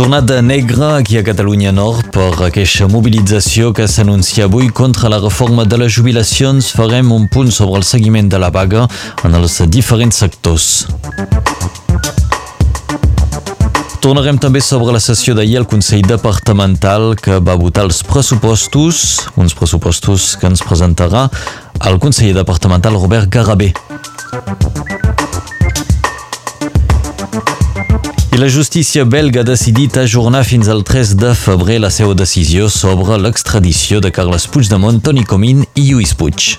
Jornada negra aquí a Catalunya Nord per aquesta mobilització que s'anuncia avui contra la reforma de les jubilacions. Farem un punt sobre el seguiment de la vaga en els diferents sectors. Tornarem també sobre la sessió d'ahir al Consell Departamental que va votar els pressupostos, uns pressupostos que ens presentarà el conseller departamental Robert Garabé. La justícia belga ha decidit ajornar fins al 3 de febrer la seva decisió sobre l'extradició de Carles Puigdemont, Toni Comín i Lluís Puig.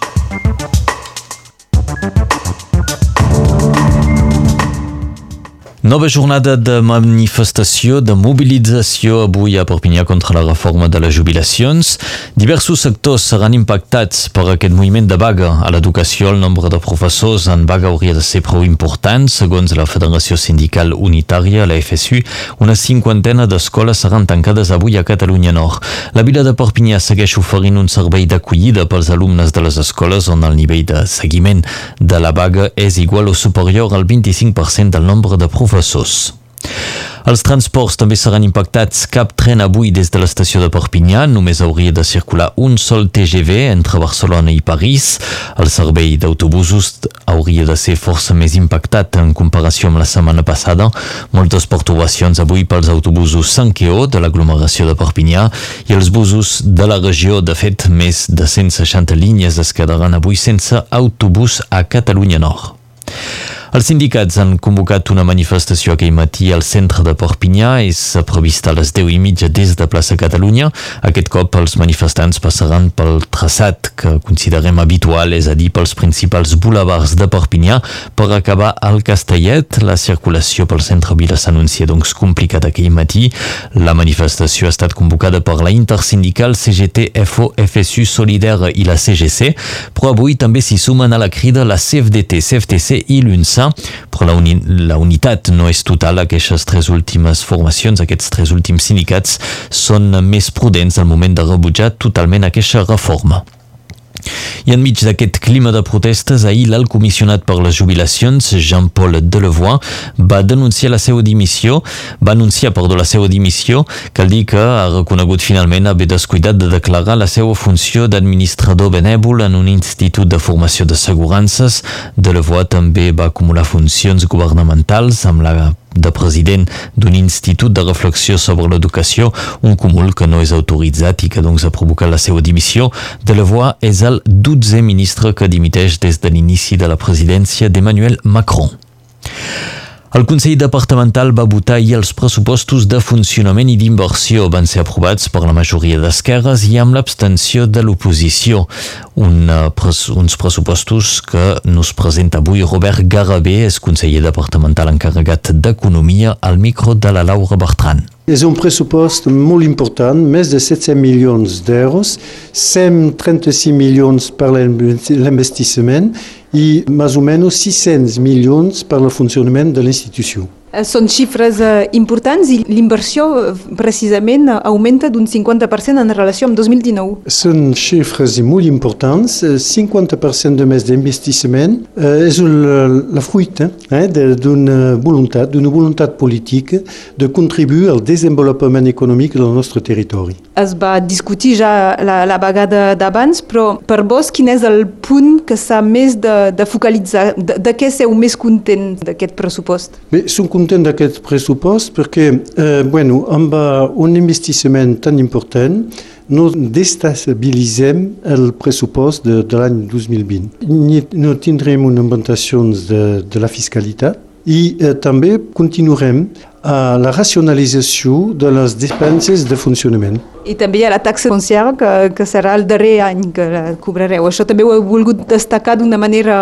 Nova jornada de manifestació, de mobilització avui a Perpinyà contra la reforma de les jubilacions. Diversos sectors seran impactats per aquest moviment de vaga. A l'educació, el nombre de professors en vaga hauria de ser prou important. Segons la Federació Sindical Unitària, la FSU, una cinquantena d'escoles seran tancades avui a Catalunya Nord. La vila de Perpinyà segueix oferint un servei d'acollida pels alumnes de les escoles on el nivell de seguiment de la vaga és igual o superior al 25% del nombre de professors professors. Els transports també seran impactats. Cap tren avui des de l'estació de Perpinyà. Només hauria de circular un sol TGV entre Barcelona i París. El servei d'autobusos hauria de ser força més impactat en comparació amb la setmana passada. Moltes perturbacions avui pels autobusos Sanqueo de l'aglomeració de Perpinyà i els busos de la regió. De fet, més de 160 línies es quedaran avui sense autobús a Catalunya Nord. Els sindicats han convocat una manifestació aquell matí al centre de Perpinyà. És prevista a les 10 i mitja des de plaça Catalunya. Aquest cop els manifestants passaran pel traçat que considerem habitual, és a dir, pels principals boulevards de Perpinyà per acabar al Castellet. La circulació pel centre Vila s'anuncia doncs complicat aquell matí. La manifestació ha estat convocada per la intersindical CGT, FO, FSU, Solidaire i la CGC, però avui també s'hi sumen a la crida la CFDT, CFTC i l'UNSA però la, uni la unitat no és total. Aquestes tres últimes formacions, aquests tres últims sindicats, són més prudents al moment de rebutjar totalment aquesta reforma. I enmig d'aquest clima de protestes, ahir l'alt comissionat per les jubilacions, Jean-Paul Delevoix, va denunciar la seva dimissió, va anunciar, perdó, la seva dimissió, cal dir que ha reconegut finalment haver descuidat de declarar la seva funció d'administrador benèvol en un institut de formació d'assegurances. Delevoix també va acumular funcions governamentals amb la de president d'un institut de reflexió sobre l'educació, un cúmul que no és autoritzat i que doncs ha provocat la seva dimissió. Delevoix és el 12è ministre que dimiteix des de l'inici de la presidència d'Emmanuel Macron. El Consell Departamental va votar ahir els pressupostos de funcionament i d'inversió. Van ser aprovats per la majoria d'esquerres i amb l'abstenció de l'oposició. Un, uh, pres, uns pressupostos que nos presenta avui Robert Garabé, és conseller departamental encarregat d'Economia, al micro de la Laura Bertran. És un pressupost molt important, més de 700 milions d'euros, 136 milions per l'investissement i més o menys 600 milions per al funcionament de l'institució. Eh, són xifres eh, importants i l'inversió eh, precisament augmenta d'un 50% en relació amb 2019. Són xifres molt importants, 50% de més d'investissement és la fruita eh, d'una voluntat, d'una voluntat política de contribuir al desenvolupament econòmic del nostre territori. Es va discutir ja la, la vegada d'abans, però per vos quin és el punt que s'ha més de, de focalitzar? De, de què sou més content d'aquest pressupost? Bé, som content d'aquest pressupost perquè, eh, bueno, amb un investissement tan important, no destabilitzem el pressupost de, de l'any 2020. Ni, no tindrem una augmentació de, de la fiscalitat i eh, també continuarem a la racionalització de les despenses de funcionament. I també hi ha la taxa fonciera que, que serà el darrer any que la cobrareu. Això també ho he volgut destacar d'una manera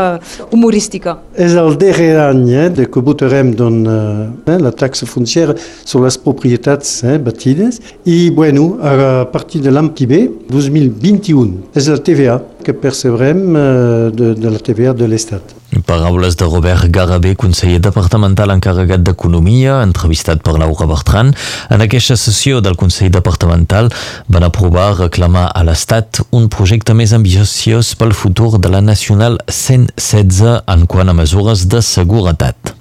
humorística. És el darrer any eh, de que votarem don, eh, la taxa fonciera sobre les propietats eh, batides i bueno, a partir de l'any que ve, 2021, és el TVA que percebrem eh, de, de la TVA de l'Estat. Paraules de Robert Garabé, conseller departamental encarregat d'Economia, entrevistat per Laura Bertran. En aquesta sessió del Consell Departamental van aprovar reclamar a l'Estat un projecte més ambiciós pel futur de la Nacional 116 en quant a mesures de seguretat.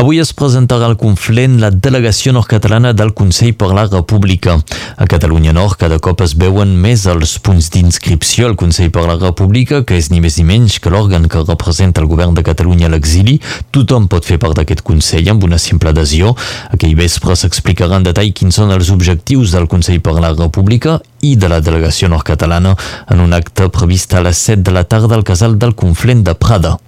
Avui es presentarà al Conflent la delegació nord-catalana del Consell per la República. A Catalunya Nord cada cop es veuen més els punts d'inscripció al Consell per la República, que és ni més ni menys que l'òrgan que representa el govern de Catalunya a l'exili. Tothom pot fer part d'aquest Consell amb una simple adhesió. Aquell vespre s'explicarà en detall quins són els objectius del Consell per la República i de la delegació nord-catalana en un acte previst a les 7 de la tarda al casal del Conflent de Prada.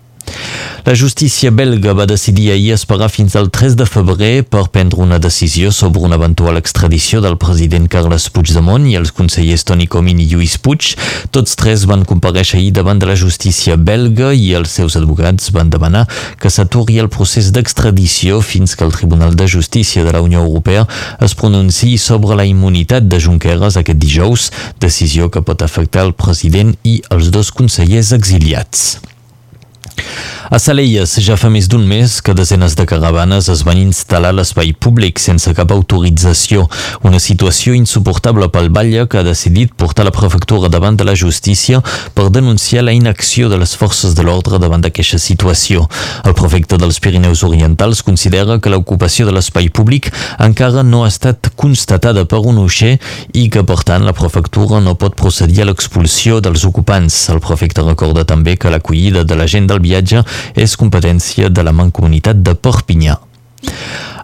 La justícia belga va decidir ahir esperar fins al 3 de febrer per prendre una decisió sobre una eventual extradició del president Carles Puigdemont i els consellers Toni Comín i Lluís Puig. Tots tres van compareixer ahir davant de la justícia belga i els seus advocats van demanar que s'aturi el procés d'extradició fins que el Tribunal de Justícia de la Unió Europea es pronunciï sobre la immunitat de Junqueras aquest dijous, decisió que pot afectar el president i els dos consellers exiliats. A Salelles ja fa més d'un mes que desenes de caravanes es van instal·lar a l'espai públic sense cap autorització, una situació insuportable pel Batlle que ha decidit portar la prefectura davant de la justícia per denunciar la inacció de les forces de l'ordre davant d'aquesta situació. El prefecte dels Pirineus Orientals considera que l'ocupació de l'espai públic encara no ha estat constatada per un uixer i que, per tant, la prefectura no pot procedir a l'expulsió dels ocupants. El prefecte recorda també que l'acollida de la gent del viatge és competència de la Mancomunitat de Perpinyà.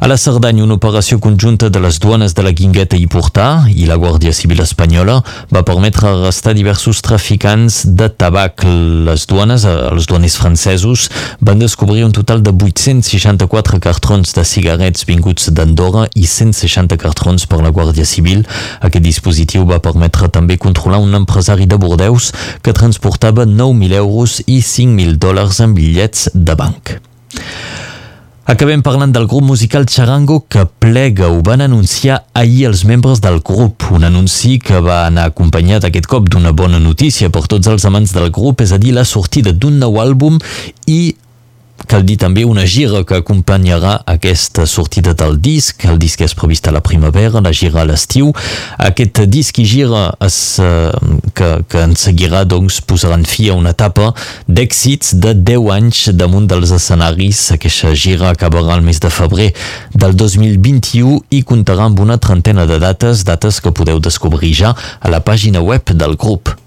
A la Cerdanya, una operació conjunta de les duanes de la Guingueta i Portà i la Guàrdia Civil Espanyola va permetre arrestar diversos traficants de tabac. Les duanes, els duaners francesos, van descobrir un total de 864 cartrons de cigarrets vinguts d'Andorra i 160 cartrons per la Guàrdia Civil. Aquest dispositiu va permetre també controlar un empresari de Bordeus que transportava 9.000 euros i 5.000 dòlars en bitllets de banc. Acabem parlant del grup musical Charango que plega. Ho van anunciar ahir els membres del grup. Un anunci que va anar acompanyat aquest cop d'una bona notícia per tots els amants del grup, és a dir, la sortida d'un nou àlbum i Cal dir també una gira que acompanyarà aquesta sortida del disc. El disc és previst a la primavera, la gira a l'estiu. Aquest disc i gira es, uh, que, que en seguirà doncs, posaran fi a una etapa d'èxits de 10 anys damunt dels escenaris. Aquesta gira acabarà el mes de febrer del 2021 i comptarà amb una trentena de dates, dates que podeu descobrir ja a la pàgina web del grup.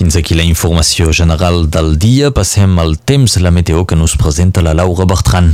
Fins aquí la informació general del dia. Passem al temps, la meteo que nos presenta la Laura Bertran.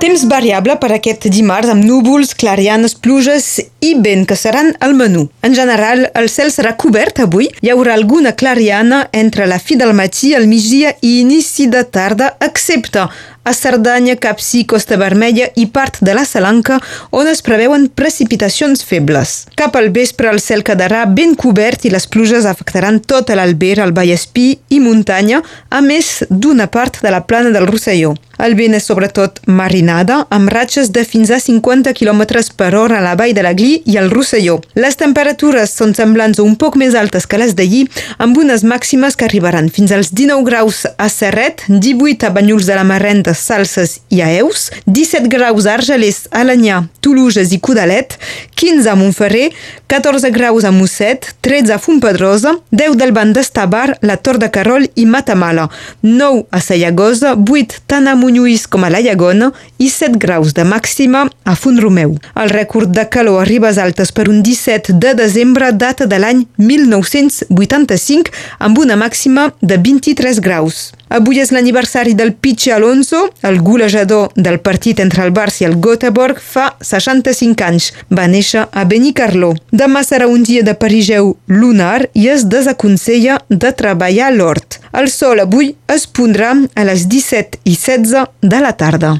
Temps variable per aquest dimarts amb núvols, clarianes, pluges i vent que seran al menú. En general, el cel serà cobert avui. Hi haurà alguna clariana entre la fi del matí, el migdia i inici de tarda, excepte a Cerdanya, Capcí, Costa Vermella i part de la Salanca, on es preveuen precipitacions febles. Cap al vespre el cel quedarà ben cobert i les pluges afectaran tota l'Albert, el Vallespí i muntanya, a més d'una part de la plana del Rosselló. El vent és sobretot marinada, amb ratxes de fins a 50 km per hora a la vall de la Gli i al Rosselló. Les temperatures són semblants o un poc més altes que les d'ahir, amb unes màximes que arribaran fins als 19 graus a Serret, 18 a Banyuls de la Marrenda, Salses i a Eus, 17 graus a Argelers, Alanyà, Toluges i Codalet, 15 a Montferrer, 14 graus a Mosset, 13 a Fontpedrosa, 10 del Banc d'Estabar, la Tor de Carol i Matamala, 9 a Sayagosa, 8 tant a Monlluís com a la Llagona i 7 graus de màxima a Font-romeu. El rècord de calor a ribes altes per un 17 de desembre data de l'any 1985 amb una màxima de 23 graus. Avui és l'aniversari del Pichi Alonso, el golejador del partit entre el Barça i el Göteborg fa 65 anys. Va néixer a Benicarló. Demà serà un dia de perigeu lunar i es desaconsella de treballar l'hort. El sol avui es pondrà a les 17 i 16 de la tarda.